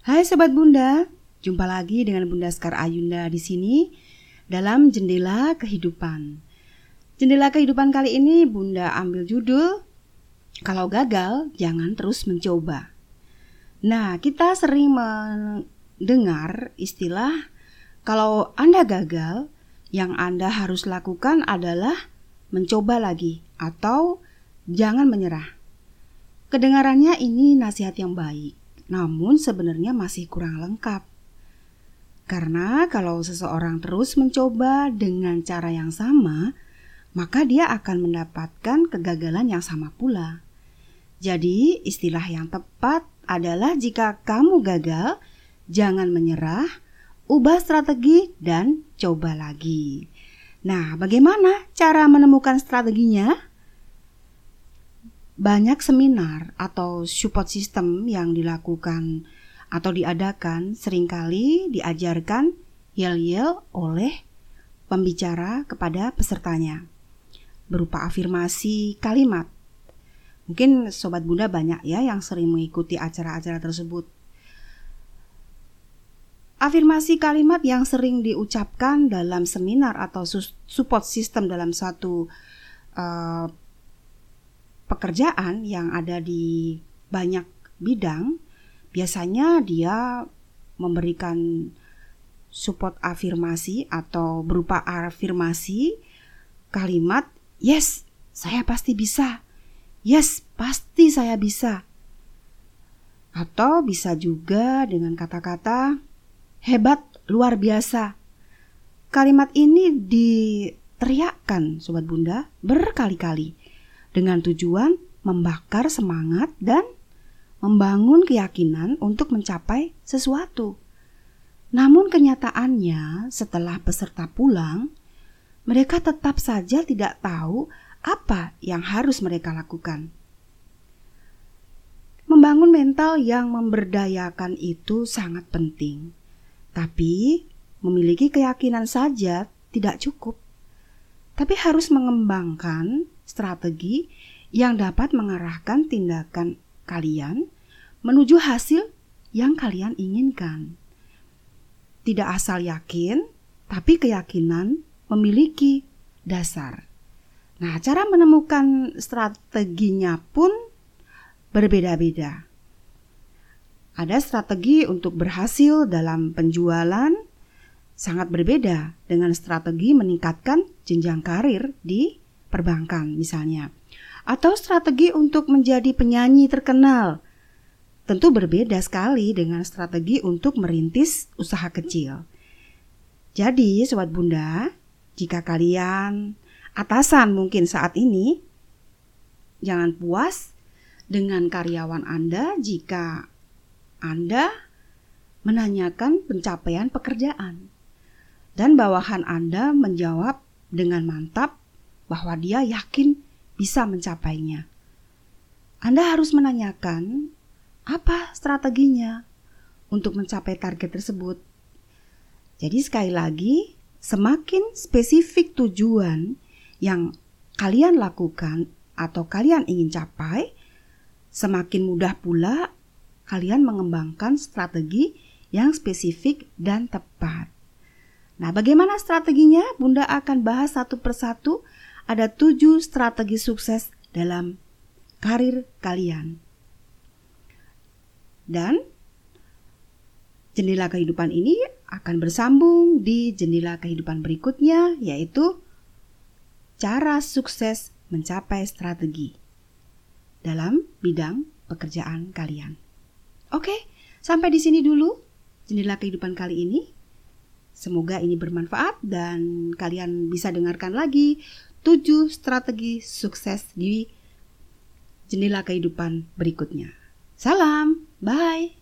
Hai Sobat Bunda, jumpa lagi dengan Bunda Skar Ayunda di sini dalam Jendela Kehidupan. Jendela Kehidupan kali ini Bunda ambil judul Kalau gagal, jangan terus mencoba. Nah, kita sering mendengar istilah kalau Anda gagal, yang Anda harus lakukan adalah mencoba lagi atau jangan menyerah. Kedengarannya ini nasihat yang baik, namun sebenarnya masih kurang lengkap. Karena kalau seseorang terus mencoba dengan cara yang sama, maka dia akan mendapatkan kegagalan yang sama pula. Jadi, istilah yang tepat adalah jika kamu gagal, jangan menyerah, ubah strategi, dan coba lagi. Nah, bagaimana cara menemukan strateginya? Banyak seminar atau support system yang dilakukan atau diadakan sering kali diajarkan yel-yel oleh pembicara kepada pesertanya berupa afirmasi kalimat. Mungkin sobat Bunda banyak ya yang sering mengikuti acara-acara tersebut. Afirmasi kalimat yang sering diucapkan dalam seminar atau support system dalam satu uh, pekerjaan yang ada di banyak bidang, biasanya dia memberikan support afirmasi atau berupa afirmasi kalimat yes, saya pasti bisa. Yes, pasti saya bisa. Atau bisa juga dengan kata-kata hebat, luar biasa. Kalimat ini diteriakkan sobat Bunda berkali-kali dengan tujuan membakar semangat dan membangun keyakinan untuk mencapai sesuatu. Namun kenyataannya setelah peserta pulang, mereka tetap saja tidak tahu apa yang harus mereka lakukan. Membangun mental yang memberdayakan itu sangat penting. Tapi memiliki keyakinan saja tidak cukup. Tapi harus mengembangkan strategi yang dapat mengarahkan tindakan kalian menuju hasil yang kalian inginkan. Tidak asal yakin, tapi keyakinan memiliki dasar. Nah, cara menemukan strateginya pun berbeda-beda. Ada strategi untuk berhasil dalam penjualan, sangat berbeda dengan strategi meningkatkan jenjang karir di perbankan misalnya. Atau strategi untuk menjadi penyanyi terkenal. Tentu berbeda sekali dengan strategi untuk merintis usaha kecil. Jadi, sobat Bunda, jika kalian atasan mungkin saat ini, jangan puas dengan karyawan Anda jika Anda menanyakan pencapaian pekerjaan dan bawahan Anda menjawab dengan mantap bahwa dia yakin bisa mencapainya. Anda harus menanyakan apa strateginya untuk mencapai target tersebut. Jadi, sekali lagi, semakin spesifik tujuan yang kalian lakukan atau kalian ingin capai, semakin mudah pula kalian mengembangkan strategi yang spesifik dan tepat. Nah, bagaimana strateginya? Bunda akan bahas satu persatu ada tujuh strategi sukses dalam karir kalian. Dan jendela kehidupan ini akan bersambung di jendela kehidupan berikutnya, yaitu cara sukses mencapai strategi dalam bidang pekerjaan kalian. Oke, sampai di sini dulu jendela kehidupan kali ini. Semoga ini bermanfaat dan kalian bisa dengarkan lagi 7 strategi sukses di jendela kehidupan berikutnya. Salam, bye.